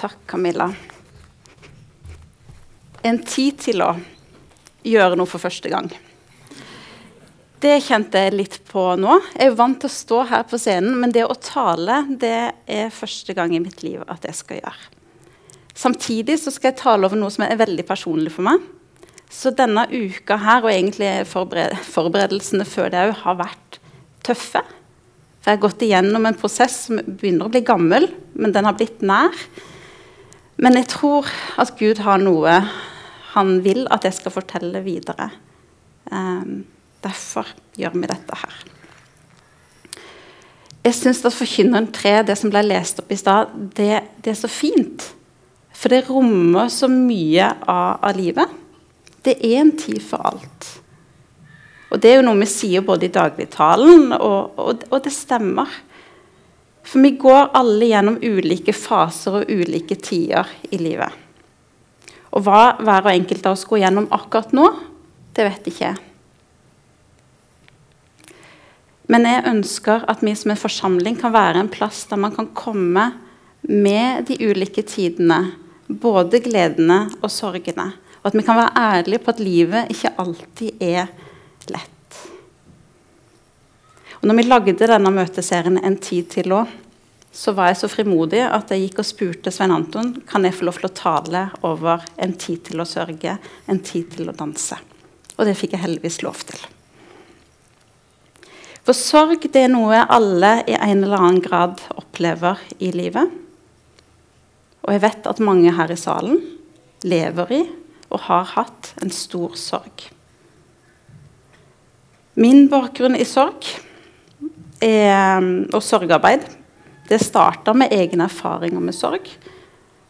Takk, Camilla. En tid til å gjøre noe for første gang. Det kjente jeg litt på nå. Jeg er vant til å stå her på scenen, men det å tale det er første gang i mitt liv at jeg skal gjøre. Samtidig så skal jeg tale over noe som er veldig personlig for meg. Så denne uka her, og egentlig forbered forberedelsene før det òg, har vært tøffe. For jeg har gått igjennom en prosess som begynner å bli gammel, men den har blitt nær. Men jeg tror at Gud har noe han vil at jeg skal fortelle videre. Um, derfor gjør vi dette her. Jeg syns at Forkynneren 3, det som ble lest opp i stad, det, det, er så fint. For det rommer så mye av, av livet. Det er en tid for alt. Og det er jo noe vi sier både i dagligtalen, og, og, og det stemmer. For vi går alle gjennom ulike faser og ulike tider i livet. Og hva hver og enkelt av oss går gjennom akkurat nå, det vet ikke jeg. Men jeg ønsker at vi som en forsamling kan være en plass der man kan komme med de ulike tidene, både gledene og sorgene. Og at vi kan være ærlige på at livet ikke alltid er lett. Og når vi lagde denne møteserien En tid til òg, så var jeg så frimodig at jeg gikk og spurte Svein Anton kan jeg få lov til å tale over en tid til å sørge, en tid til å danse. Og det fikk jeg heldigvis lov til. For sorg det er noe alle i en eller annen grad opplever i livet. Og jeg vet at mange her i salen lever i og har hatt en stor sorg. Min bakgrunn i sorg er, og sorgarbeid det starta med egne erfaringer med sorg.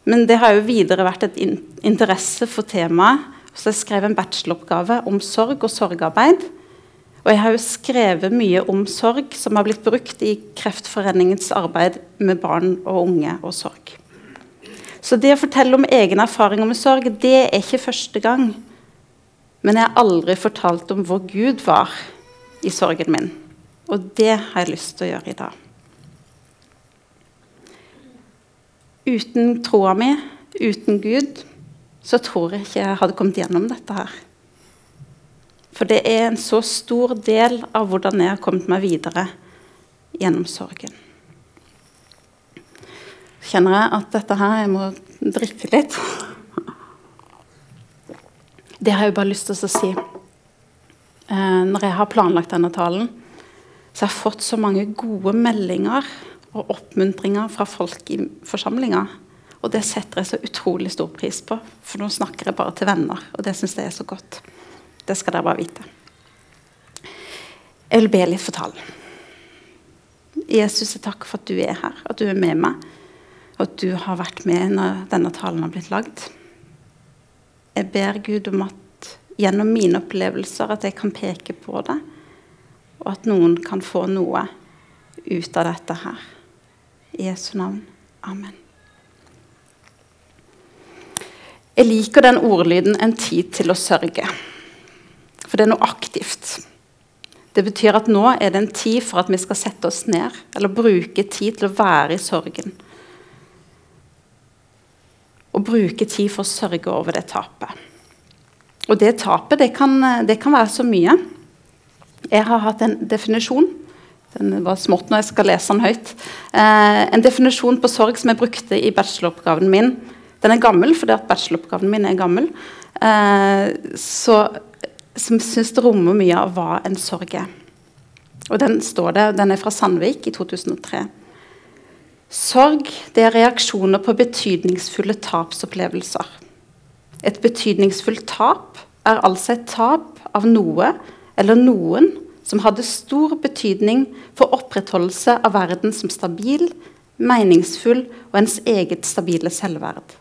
Men det har jo videre vært et in interesse for temaet. Så jeg skrev en bacheloroppgave om sorg og sorgarbeid. Og jeg har jo skrevet mye om sorg som har blitt brukt i Kreftforeningens arbeid med barn og unge og sorg. Så det å fortelle om egne erfaringer med sorg, det er ikke første gang. Men jeg har aldri fortalt om hvor Gud var i sorgen min. Og det har jeg lyst til å gjøre i dag. Uten troa mi, uten Gud, så tror jeg ikke jeg hadde kommet gjennom dette her. For det er en så stor del av hvordan jeg har kommet meg videre gjennom sorgen. Kjenner jeg at dette her Jeg må drikke litt. Det har jeg bare lyst til å si. Eh, når jeg har planlagt denne talen, så jeg har fått så mange gode meldinger og oppmuntringer fra folk i forsamlinga. Og det setter jeg så utrolig stor pris på, for nå snakker jeg bare til venner. Og det syns jeg er så godt. Det skal dere bare vite. Jeg vil be litt for talen. Jesus, jeg takker for at du er her, at du er med meg, og at du har vært med når denne talen har blitt lagd. Jeg ber Gud om at gjennom mine opplevelser at jeg kan peke på det, og at noen kan få noe ut av dette her. I Jesu navn. Amen. Jeg liker den ordlyden 'en tid til å sørge'. For det er noe aktivt. Det betyr at nå er det en tid for at vi skal sette oss ned, eller bruke tid til å være i sorgen. Og bruke tid for å sørge over det tapet. Og det tapet, det kan, det kan være så mye. Jeg har hatt en definisjon den var smått når jeg skal lese den høyt. Eh, en definisjon på sorg som jeg brukte i bacheloroppgaven min. Den er gammel fordi at bacheloroppgaven min er gammel. Eh, så, som syns det rommer mye av hva en sorg er. Og den står det, den er fra Sandvik i 2003. Sorg det er reaksjoner på betydningsfulle tapsopplevelser. Et betydningsfullt tap er altså et tap av noe eller noen som hadde stor betydning for opprettholdelse av verden som stabil, meningsfull og ens eget stabile selvverd.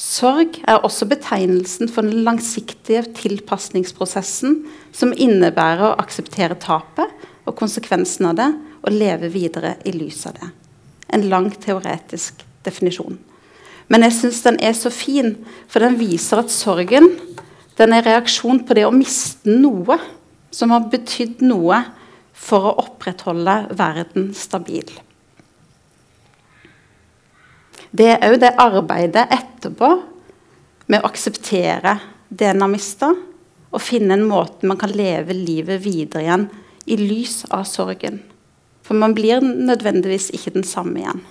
Sorg er også betegnelsen for den langsiktige tilpasningsprosessen som innebærer å akseptere tapet og konsekvensen av det og leve videre i lys av det. En lang teoretisk definisjon. Men jeg syns den er så fin, for den viser at sorgen den er reaksjon på det å miste noe som har betydd noe for å opprettholde verden stabil. det er òg det arbeidet etterpå med å akseptere det en har mista, og finne en måte man kan leve livet videre igjen i lys av sorgen. For man blir nødvendigvis ikke den samme igjen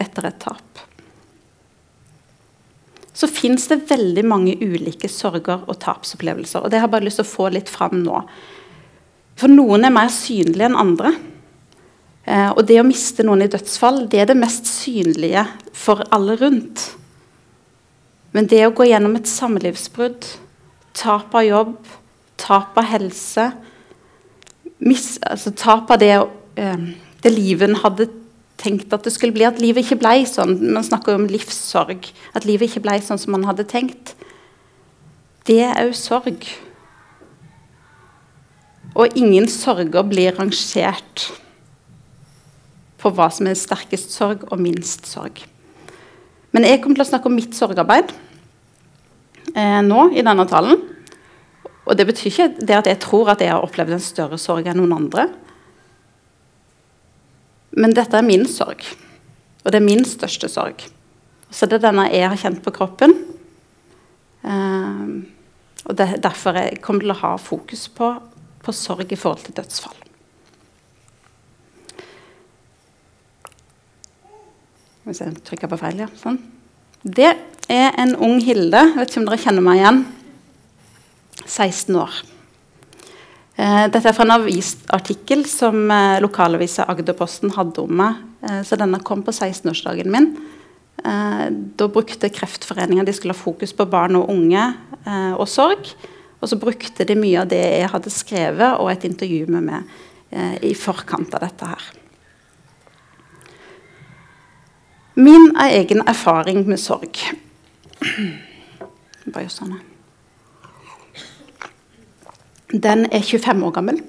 etter et tap. Så fins det veldig mange ulike sorger og tapsopplevelser. Og det har jeg bare lyst til å få litt fram nå. For noen er mer synlige enn andre. Eh, og det å miste noen i dødsfall det er det mest synlige for alle rundt. Men det å gå gjennom et samlivsbrudd, tap av jobb, tap av helse mis, altså Tap av det, eh, det livet en hadde tenkt at det skulle bli, at livet ikke ble sånn. Man snakker jo om livssorg. At livet ikke ble sånn som man hadde tenkt. Det er òg sorg. Og ingen sorger blir rangert på hva som er sterkest sorg og minst sorg. Men jeg kommer til å snakke om mitt sorgarbeid eh, nå i denne talen. Og det betyr ikke det at jeg tror at jeg har opplevd en større sorg enn noen andre. Men dette er min sorg, og det er min største sorg. Så det er denne jeg har kjent på kroppen. Uh, og det er derfor jeg kommer til å ha fokus på, på sorg i forhold til dødsfall. Hvis jeg trykker på feil, ja. Sånn. Det er en ung Hilde. Vet ikke om dere kjenner meg igjen. 16 år. Eh, dette er fra en avisartikkel som eh, lokalavisa Agderposten hadde om meg. Eh, så denne kom på 16-årsdagen min. Da brukte Kreftforeningen de skulle ha fokus på barn og unge og sorg. Og så brukte de mye av det jeg hadde skrevet, og et intervju med meg i forkant av dette her. Min egen erfaring med sorg Bare gjør sånn. Den er 25 år gammel.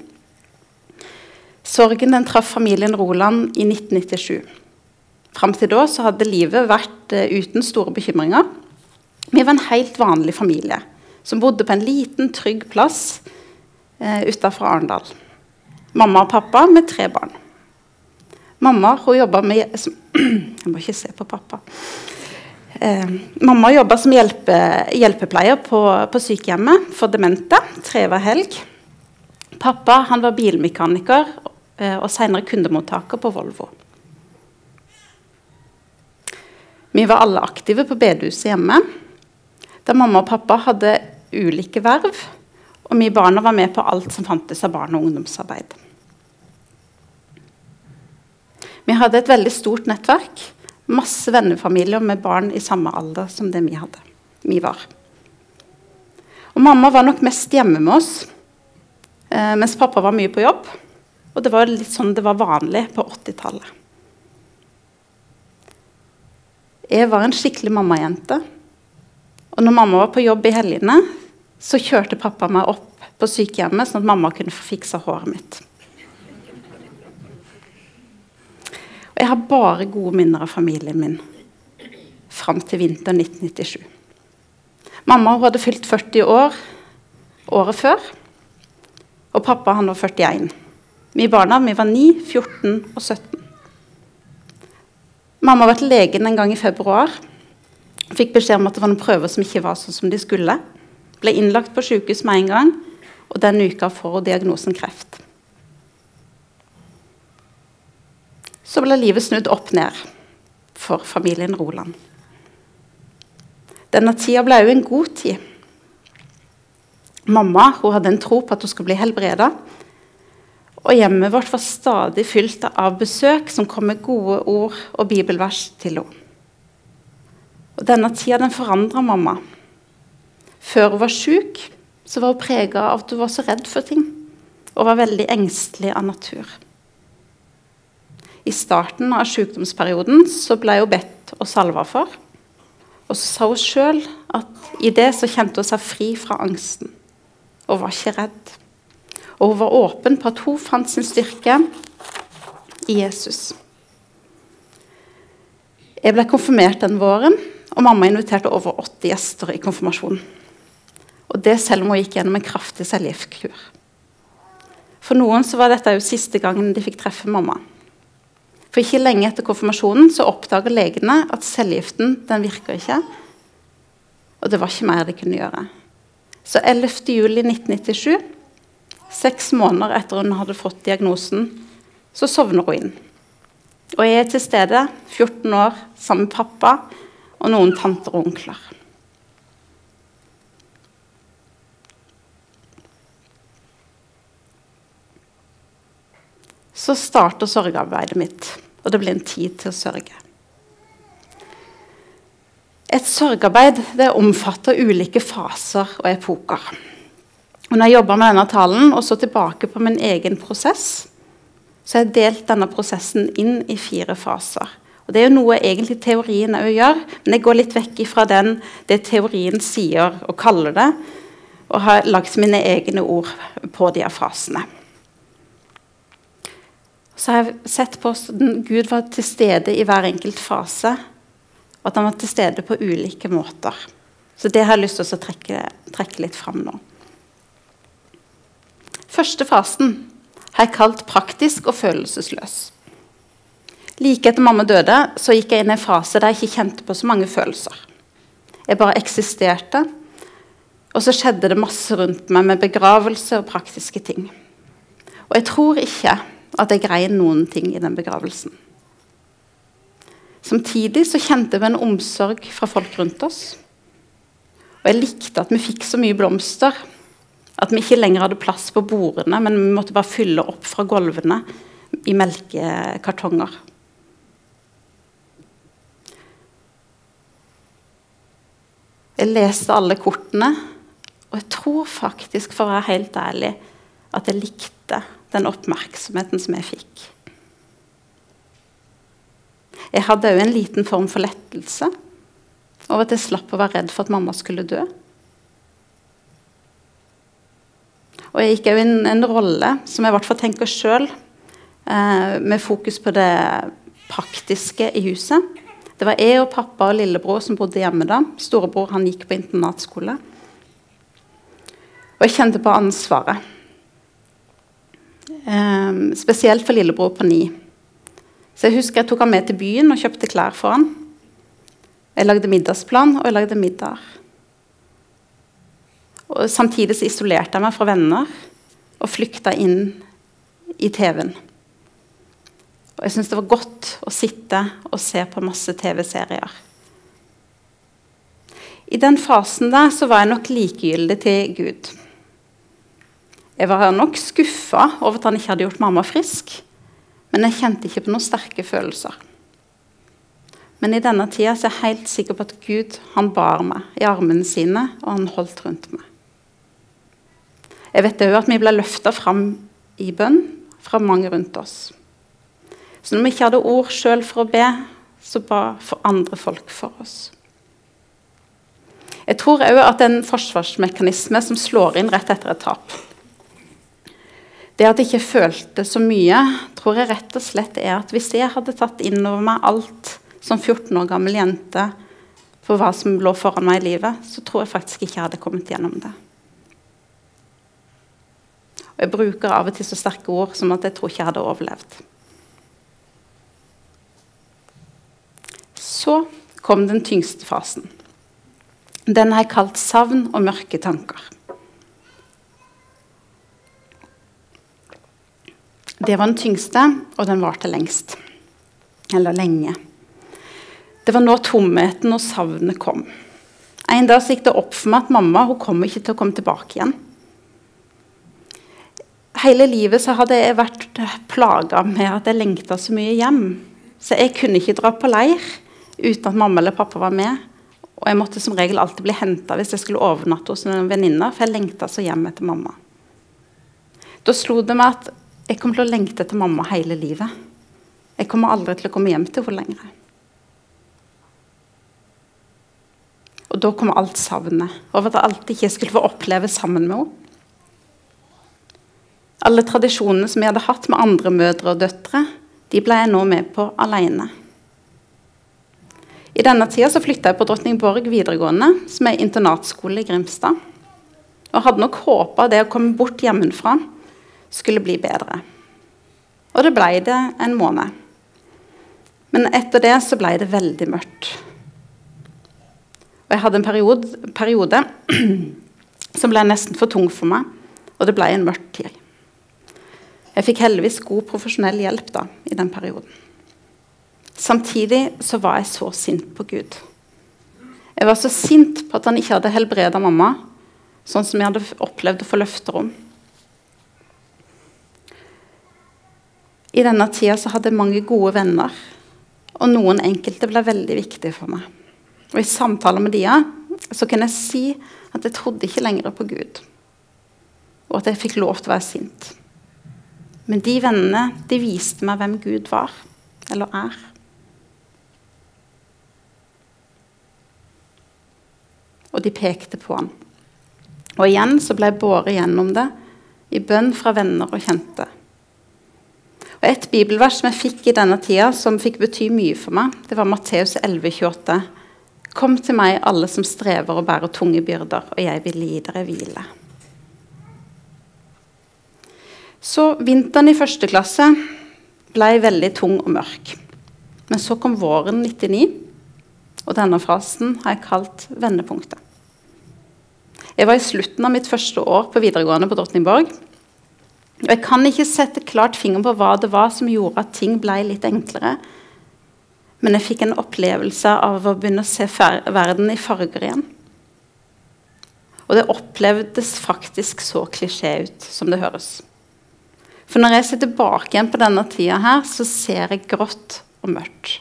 Sorgen den traff familien Roland i 1997. Fram til da så hadde livet vært uh, uten store bekymringer. Vi var en helt vanlig familie som bodde på en liten, trygg plass eh, utafor Arendal. Mamma og pappa med tre barn. Mamma hun jobba med Jeg må ikke se på pappa. Eh, mamma jobba som hjelpe, hjelpepleier på, på, sykehjemmet for demente tre hver helg. Pappa han var bilmekaniker eh, og senere kundemottaker på Volvo. Vi var alle aktive på bedehuset hjemme, der mamma og pappa hadde ulike verv. Og vi barna var med på alt som fantes av barne- og ungdomsarbeid. Vi hadde et veldig stort nettverk. Masse vennefamilier med barn i samme alder som det vi hadde. Vi var. Og mamma var nok mest hjemme med oss, eh, mens pappa var mye på jobb. Og det var litt sånn det var vanlig på 80-tallet. Jeg var en skikkelig mammajente. Og når mamma var på jobb i helgene, så kjørte pappa meg opp på sykehjemmet, sånn at mamma kunne få fiksa håret mitt. Og jeg har bare gode minner av familien min fram til vinteren 1997. Mamma hadde fylt 40 år året før, og pappa han var 41. Vi barna vi var 9, 14 og 17. Mamma var til legen en gang i februar. Fikk beskjed om at det var noen prøver som ikke var sånn som de skulle. Ble innlagt på sykehus med en gang, og den uka får hun diagnosen kreft. Så ble livet snudd opp ned for familien Roland. Denne tida ble òg en god tid. Mamma hadde en tro på at hun skulle bli helbreda. Og hjemmet vårt var stadig fylt av besøk som kom med gode ord og bibelvers til henne. Og Denne tida den forandra mamma. Før hun var sjuk, var hun prega av at hun var så redd for ting. Og var veldig engstelig av natur. I starten av sykdomsperioden så ble hun bedt og salva for. Og så sa hun sjøl at i det så kjente hun seg fri fra angsten og var ikke redd. Og hun var åpen på at hun fant sin styrke i Jesus. Jeg ble konfirmert den våren, og mamma inviterte over 80 gjester i konfirmasjonen. Og det selv om hun gikk gjennom en kraftig cellegiftkur. For noen så var dette jo siste gangen de fikk treffe mamma. For ikke lenge etter konfirmasjonen så oppdager legene at cellegiften den virker ikke. Og det var ikke mer de kunne gjøre. Så 11.07.1997, seks måneder etter hun hadde fått diagnosen, så sovner hun inn. Og jeg er til stede, 14 år, sammen med pappa og noen tanter og onkler. Så starter sorgarbeidet mitt, og det blir en tid til å sørge. Et sorgarbeid det omfatter ulike faser og epoker. Og når jeg jobba med denne talen og så tilbake på min egen prosess, så har jeg delt denne prosessen inn i fire faser. Og Det er jo noe egentlig teorien òg gjør, men jeg går litt vekk fra det teorien sier og kaller det, og har lagt mine egne ord på de her fasene. Så har jeg sett på hvordan Gud var til stede i hver enkelt fase, og at han var til stede på ulike måter. Så det har jeg lyst til å trekke, trekke litt fram nå. Første fasen har jeg kalt praktisk og følelsesløs. Like etter mamma døde, så gikk jeg inn i en fase der jeg ikke kjente på så mange følelser. Jeg bare eksisterte. Og så skjedde det masse rundt meg med begravelse og praktiske ting. Og jeg tror ikke at jeg grein noen ting i den begravelsen. Samtidig så kjente vi en omsorg fra folk rundt oss. Og jeg likte at vi fikk så mye blomster at vi ikke lenger hadde plass på bordene, men vi måtte bare fylle opp fra gulvene i melkekartonger. Jeg leste alle kortene, og jeg tror faktisk, for å være helt ærlig, at jeg likte den oppmerksomheten som jeg fikk. Jeg hadde òg en liten form for lettelse over at jeg slapp å være redd for at mamma skulle dø. Og jeg gikk òg inn en rolle som jeg i hvert fall tenker sjøl, eh, med fokus på det praktiske i huset. Det var jeg og pappa og lillebror som bodde hjemme da. Storebror han gikk på internatskole. Og jeg kjente på ansvaret. Eh, spesielt for lillebror på ni. Så jeg husker jeg tok han med til byen og kjøpte klær for han. Jeg lagde middagsplan, og jeg lagde middag. Og samtidig så isolerte jeg meg fra venner og flykta inn i TV-en. Og jeg syntes det var godt å sitte og se på masse TV-serier. I den fasen der så var jeg nok likegyldig til Gud. Jeg var nok skuffa over at han ikke hadde gjort mamma frisk, men jeg kjente ikke på noen sterke følelser. Men i denne tida er jeg helt sikker på at Gud han bar meg i armene sine, og han holdt rundt meg. Jeg vet òg at vi ble løfta fram i bønn fra mange rundt oss. Så når vi ikke hadde ord sjøl for å be, så ba for andre folk for oss. Jeg tror òg at en forsvarsmekanisme som slår inn rett etter et tap Det at jeg ikke følte så mye, tror jeg rett og slett er at hvis jeg hadde tatt inn over meg alt som 14 år gammel jente for hva som lå foran meg i livet, så tror jeg faktisk ikke jeg hadde kommet gjennom det. Og jeg bruker av og til så sterke ord som at jeg tror ikke jeg hadde overlevd. Så kom den tyngste fasen. Den har jeg kalt savn og mørke tanker. Det var den tyngste, og den varte lengst. Eller lenge. Det var nå tomheten og savnet kom. En dag gikk det opp for meg at mamma hun kom ikke til å komme tilbake igjen hele livet hadde jeg vært plaga med at jeg lengta så mye hjem. Så jeg kunne ikke dra på leir uten at mamma eller pappa var med. Og jeg måtte som regel alltid bli henta hvis jeg skulle overnatte hos en venninne, for jeg lengta så hjem etter mamma. Da slo det meg at jeg kommer til å lengte etter mamma hele livet. Jeg kommer aldri til å komme hjem til henne lenger. Og da kommer alt savnet over at jeg alltid ikke skulle få oppleve sammen med henne. Alle tradisjonene som jeg hadde hatt med andre mødre og døtre, de ble jeg nå med på alene. I denne tida så flytta jeg på Drottningborg videregående, som er internatskole i Grimstad. Og hadde nok håpa det å komme bort hjemmefra skulle bli bedre. Og det ble det en måned. Men etter det så ble det veldig mørkt. Og jeg hadde en periode, periode som ble nesten for tung for meg, og det ble en mørk tid. Jeg fikk heldigvis god profesjonell hjelp da, i den perioden. Samtidig så var jeg så sint på Gud. Jeg var så sint på at han ikke hadde helbreda mamma, sånn som jeg hadde opplevd å få løfter om. I denne tida så hadde jeg mange gode venner, og noen enkelte ble veldig viktige for meg. Og I samtaler med Dia så kunne jeg si at jeg trodde ikke lenger på Gud, og at jeg fikk lov til å være sint. Men de vennene de viste meg hvem Gud var, eller er. Og de pekte på han. Og igjen så ble jeg båret gjennom det i bønn fra venner og kjente. Og Et bibelvers som jeg fikk i denne tida, som fikk bety mye for meg, det var Matteus 11,28. Kom til meg, alle som strever og bærer tunge byrder, og jeg vil gi dere hvile. Så vinteren i første klasse ble veldig tung og mørk. Men så kom våren 99, og denne frasen har jeg kalt vendepunktet. Jeg var i slutten av mitt første år på videregående på Drottningborg. Og Jeg kan ikke sette klart finger på hva det var som gjorde at ting ble litt enklere. Men jeg fikk en opplevelse av å begynne å se verden i farger igjen. Og det opplevdes faktisk så klisjé ut som det høres. For når jeg ser tilbake igjen på denne tida her, så ser jeg grått og mørkt.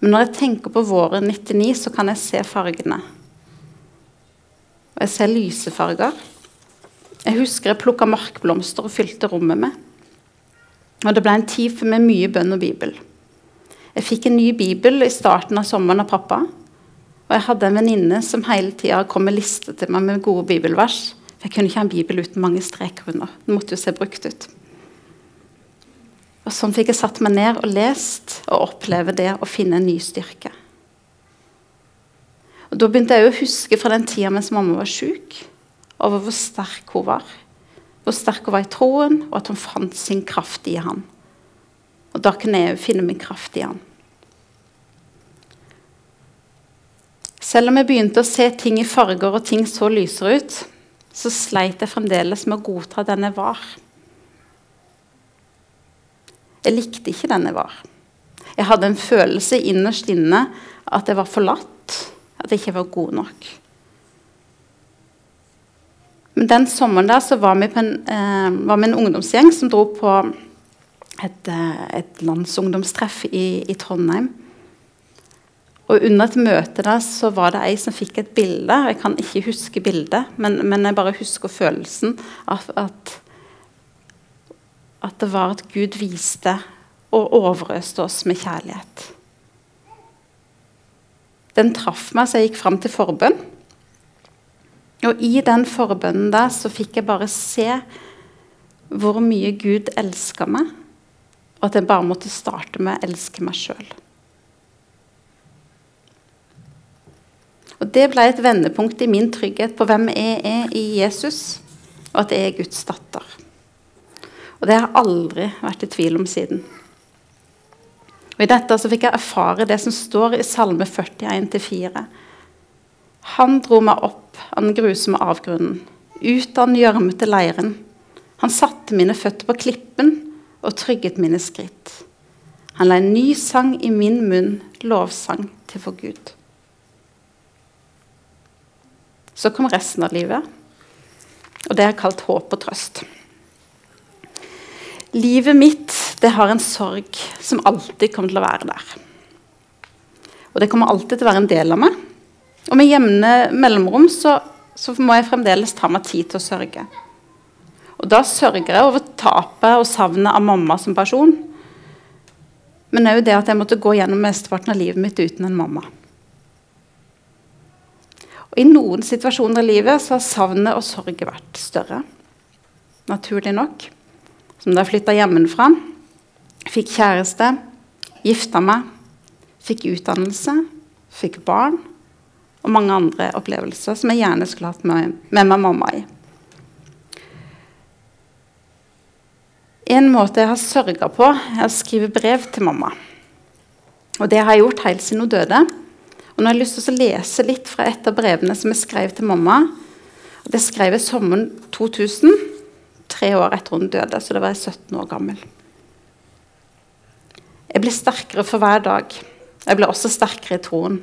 Men når jeg tenker på våren 99, så kan jeg se fargene. Og jeg ser lysefarger. Jeg husker jeg plukka markblomster og fylte rommet med. Og det ble en tid for meg mye bønn og bibel. Jeg fikk en ny bibel i starten av sommeren av pappa. Og jeg hadde en venninne som hele tida kom med liste til meg med gode bibelvers. For jeg kunne ikke ha en bibel uten mange streker under. Den måtte jo se brukt ut. Og Sånn fikk jeg satt meg ned og lest og oppleve det å finne en ny styrke. Og Da begynte jeg å huske fra den tida mens mamma var sjuk, over hvor sterk hun var. Hvor sterk hun var i troen, og at hun fant sin kraft i han. Og da kunne jeg finne min kraft i han. Selv om jeg begynte å se ting i farger og ting så lysere ut, så sleit jeg fremdeles med å godta den jeg var. Jeg likte ikke den jeg var. Jeg hadde en følelse innerst inne at jeg var forlatt, at jeg ikke var god nok. Men den sommeren der så var vi, en, eh, var vi en ungdomsgjeng som dro på et, eh, et landsungdomstreff i, i, Trondheim. Og Under et møte der så var det ei som fikk et bilde. Jeg kan ikke huske bildet, men, men jeg bare husker følelsen av at, at det var at Gud viste og overøste oss med kjærlighet. Den traff meg så jeg gikk fram til forbønn. Og i den forbønnen der så fikk jeg bare se hvor mye Gud elska meg, og at jeg bare måtte starte med å elske meg sjøl. Og Det ble et vendepunkt i min trygghet på hvem jeg er i Jesus, og at jeg er Guds datter. Og Det har jeg aldri vært i tvil om siden. Og I dette så fikk jeg erfare det som står i Salme 41-4. Han dro meg opp av den grusomme avgrunnen, ut av den gjørmete leiren. Han satte mine føtter på klippen og trygget mine skritt. Han la en ny sang i min munn, lovsang til for Gud. Så kom resten av livet, og det er kalt håp og trøst. Livet mitt det har en sorg som alltid kommer til å være der. Og det kommer alltid til å være en del av meg. Og med jevne mellomrom så, så, må jeg fremdeles ta meg tid til å sørge. Og da sørger jeg over tapet og savnet av mamma som person. Men òg det at jeg måtte gå gjennom mesteparten av livet mitt uten en mamma. Og I noen situasjoner i livet så har savnet og sorget vært større. Naturlig nok. Som da jeg flytta hjemmefra, fikk kjæreste, gifta meg, fikk utdannelse, fikk barn og mange andre opplevelser som jeg gjerne skulle hatt med, med meg mamma i. En måte jeg har sørga på, er å skrive brev til mamma. Og det har jeg gjort helt siden hun døde. Og nå har jeg lyst til å lese litt fra et av brevene som jeg skrev til mamma. Det skrev jeg sommeren 2000, tre år etter hun døde. Så da var jeg 17 år gammel. Jeg blir sterkere for hver dag. Jeg blir også sterkere i troen.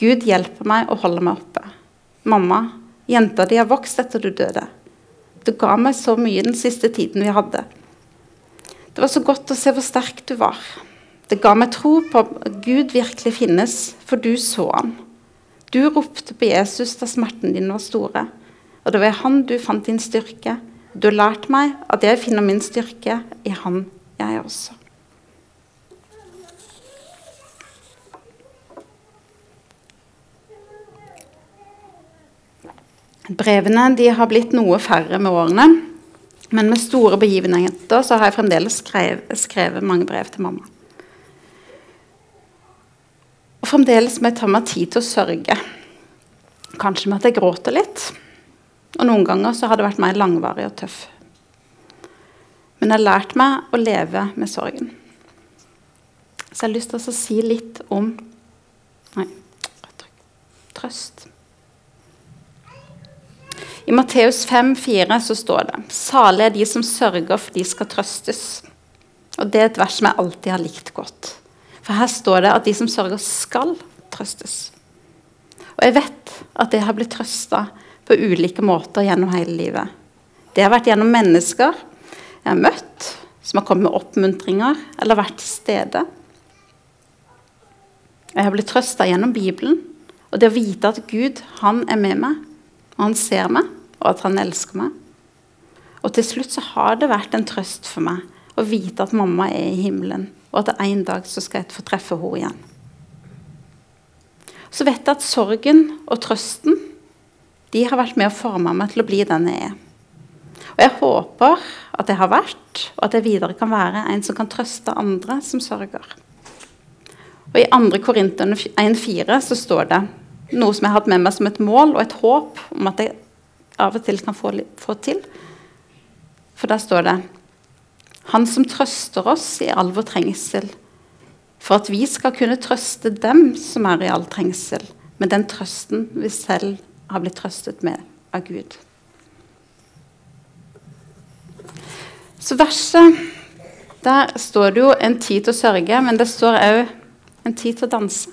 Gud hjelper meg å holde meg oppe. Mamma, jenta di har vokst etter du døde. Du ga meg så mye den siste tiden vi hadde. Det var så godt å se hvor sterk du var. Det ga meg tro på at Gud virkelig finnes, for du så ham. Du ropte på Jesus da smerten din var store, og det var i han du fant din styrke. Du har lært meg at jeg finner min styrke i han, jeg også. Brevene har blitt noe færre med årene. Men med store begivenheter så har jeg fremdeles skrevet, skrevet mange brev til mamma. Og fremdeles må jeg ta meg tid til å sørge. Kanskje med at jeg gråter litt. Og noen ganger så har det vært mer langvarig og tøff. Men jeg har lært meg å leve med sorgen. Så jeg har lyst til å si litt om Nei, trøst. I Matteus 5, 4 så står det Salige er de som sørger, for de skal trøstes. Og Det er et vers som jeg alltid har likt godt. For her står det at de som sørger, skal trøstes. Og jeg vet at jeg har blitt trøsta på ulike måter gjennom hele livet. Det har vært gjennom mennesker jeg har møtt, som har kommet med oppmuntringer eller vært til stede. Jeg har blitt trøsta gjennom Bibelen og det å vite at Gud han er med meg, og han ser meg, og at han elsker meg. Og til slutt så har det vært en trøst for meg å vite at mamma er i himmelen og at en dag så skal jeg få treffe henne igjen. Så vet jeg at sorgen og trøsten de har vært med å forme meg til å bli den jeg er. Og jeg håper at jeg har vært, og at jeg videre kan være en som kan trøste andre som sørger. Og I 2. Korinterne 1,4 så står det noe som jeg har hatt med meg som et mål og et håp om at jeg av og til kan få, få til. For der står det han som trøster oss i all vår trengsel, for at vi skal kunne trøste dem som er i all trengsel, med den trøsten vi selv har blitt trøstet med av Gud. Så verset Der står det jo en tid til å sørge, men det står òg en tid til å danse.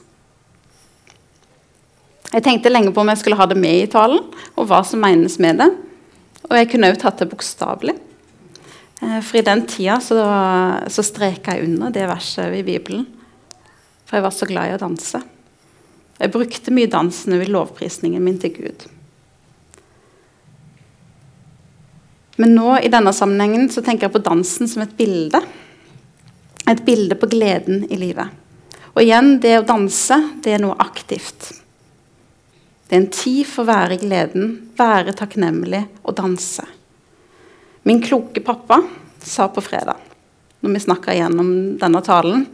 Jeg tenkte lenge på om jeg skulle ha det med i talen, og hva som menes med det. Og jeg kunne òg tatt det bokstavelig. Eh, for i den tida så, så streka jeg under det verset i Bibelen. For jeg var så glad i å danse. Jeg brukte mye dansen i lovprisningen min til Gud. Men nå i denne sammenhengen så tenker jeg på dansen som et bilde. Et bilde på gleden i livet. Og igjen, det å danse, det er noe aktivt. Det er en tid for å være i gleden, være takknemlig og danse. Min kloke pappa sa på fredag, når vi snakka igjennom denne talen,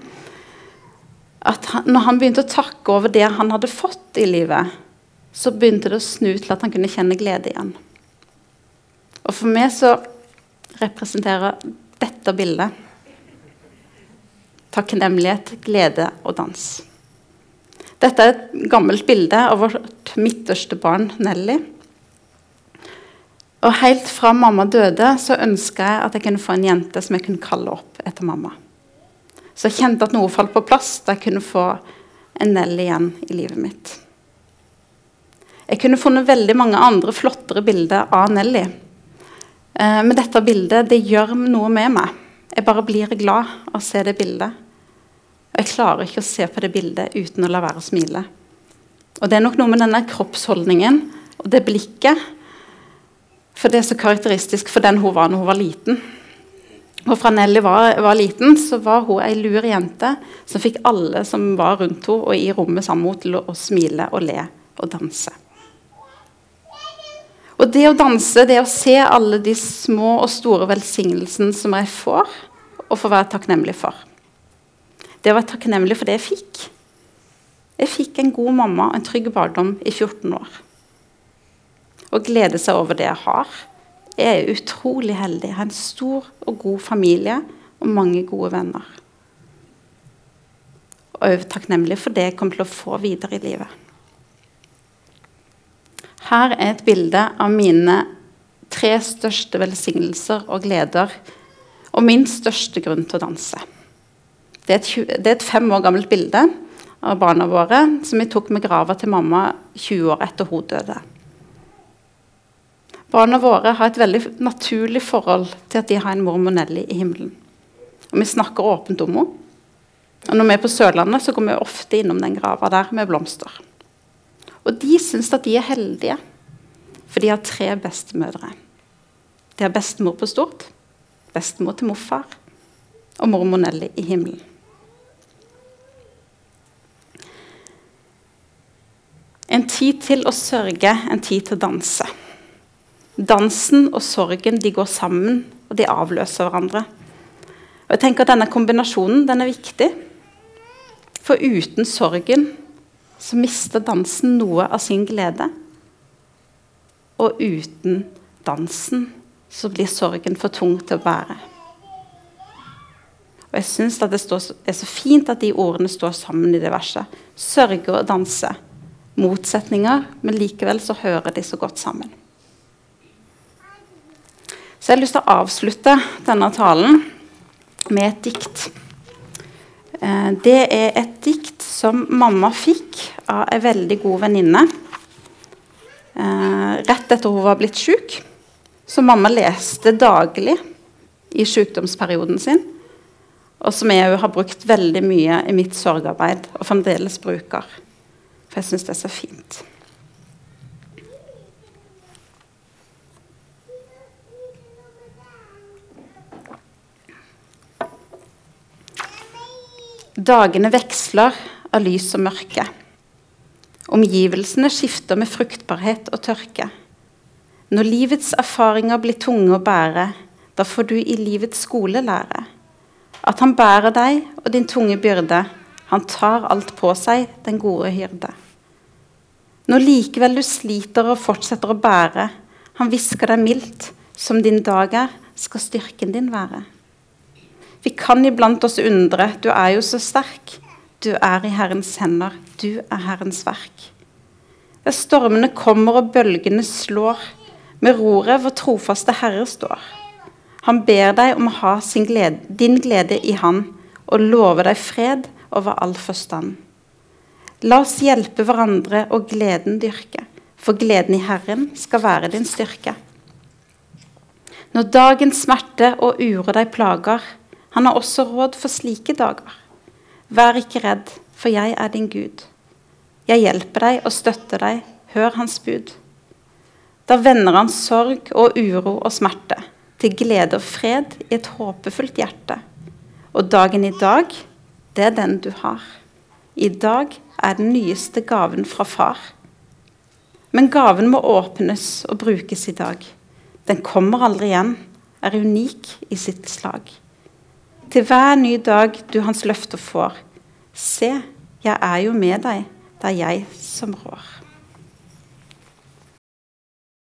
at han, når han begynte å takke over det han hadde fått i livet, så begynte det å snu til at han kunne kjenne glede igjen. Og for meg så representerer dette bildet takknemlighet, glede og dans. Dette er et gammelt bilde av vårt midterste barn Nelly. Og helt fra mamma døde, så ønska jeg at jeg kunne få en jente som jeg kunne kalle opp etter mamma. Så jeg kjente at noe falt på plass da jeg kunne få en Nelly igjen i livet mitt. Jeg kunne funnet veldig mange andre flottere bilder av Nelly. Eh, men dette bildet det gjør noe med meg. Jeg bare blir glad av å se det bildet. Og jeg klarer ikke å se på det bildet uten å la være å smile. Og det er nok noe med denne kroppsholdningen og det blikket for det er så karakteristisk for den hun var når hun var liten. Og fra Nelly var, var liten, så var hun ei lur jente som fikk alle som var rundt henne og i rommet sammen med henne, til å, smile og le og danse. Og det å danse, det å se alle de små og store velsignelsene som jeg får, og få være takknemlig for. Det å være takknemlig for det jeg fikk. Jeg fikk en god mamma og en trygg barndom i 14 år Å glede seg over det jeg har. Jeg er utrolig heldig. Jeg har en stor og god familie og mange gode venner. Og òg takknemlig for det jeg kommer til å få videre i livet. Her er et bilde av mine tre største velsignelser og gleder, og min største grunn til å danse. Det er et, det er et fem år gammelt bilde av barna våre som vi tok med grava til mamma 20 år etter hun døde. Barna våre har et veldig naturlig forhold til at de har en mormor Nelly i himmelen. Og vi snakker åpent om henne. Og når vi er på Sørlandet, så går vi ofte innom den grava der med blomster. Og de syns at de er heldige, for de har tre bestemødre. De har bestemor på stort, bestemor til morfar og mormor Nelly i himmelen. En tid til å sørge, en tid til å danse. Dansen og sorgen de går sammen, og de avløser hverandre. Og jeg tenker at Denne kombinasjonen den er viktig. For uten sorgen så mister dansen noe av sin glede. Og uten dansen så blir sorgen for tung til å bære. Og jeg syns det er så fint at de ordene står sammen i det verset. Sørge og danse motsetninger, men likevel så hører de så godt sammen. Så jeg har lyst til å avslutte denne talen med et dikt. Eh, det er et dikt som mamma fikk av ei veldig god venninne eh, rett etter hun var blitt syk. Som mamma leste daglig i sykdomsperioden sin. Og som jeg har brukt veldig mye i mitt sorgarbeid og fremdeles bruker. For jeg syns det er så fint. Dagene veksler av lys og mørke. Omgivelsene skifter med fruktbarhet og tørke. Når livets erfaringer blir tunge å bære, da får du i livets skole lære at han bærer deg og din tunge byrde. Han tar alt på seg, den gode hyrde. Når likevel du sliter og fortsetter å bære, han hvisker deg mildt, som din dag er, skal styrken din være. Vi kan iblant oss undre, du er jo så sterk. Du er i Herrens hender, du er Herrens verk. Der stormene kommer og bølgene slår, med roret vår trofaste Herre står. Han ber deg om å ha glede, din glede i Han, og lover deg fred over all forstand. La oss hjelpe hverandre og gleden dyrke, for gleden i Herren skal være din styrke. Når dagens smerte og uro deg plager, han har også råd for slike dager. Vær ikke redd, for jeg er din Gud. Jeg hjelper deg og støtter deg, hør hans bud. Da vender han sorg og uro og smerte til glede og fred i et håpefullt hjerte. Og dagen i dag, det er den du har. I dag er den nyeste gaven fra far. Men gaven må åpnes og brukes i dag. Den kommer aldri igjen, er unik i sitt slag. Til hver ny dag du hans løfter får, se, jeg er jo med deg, det er jeg som rår.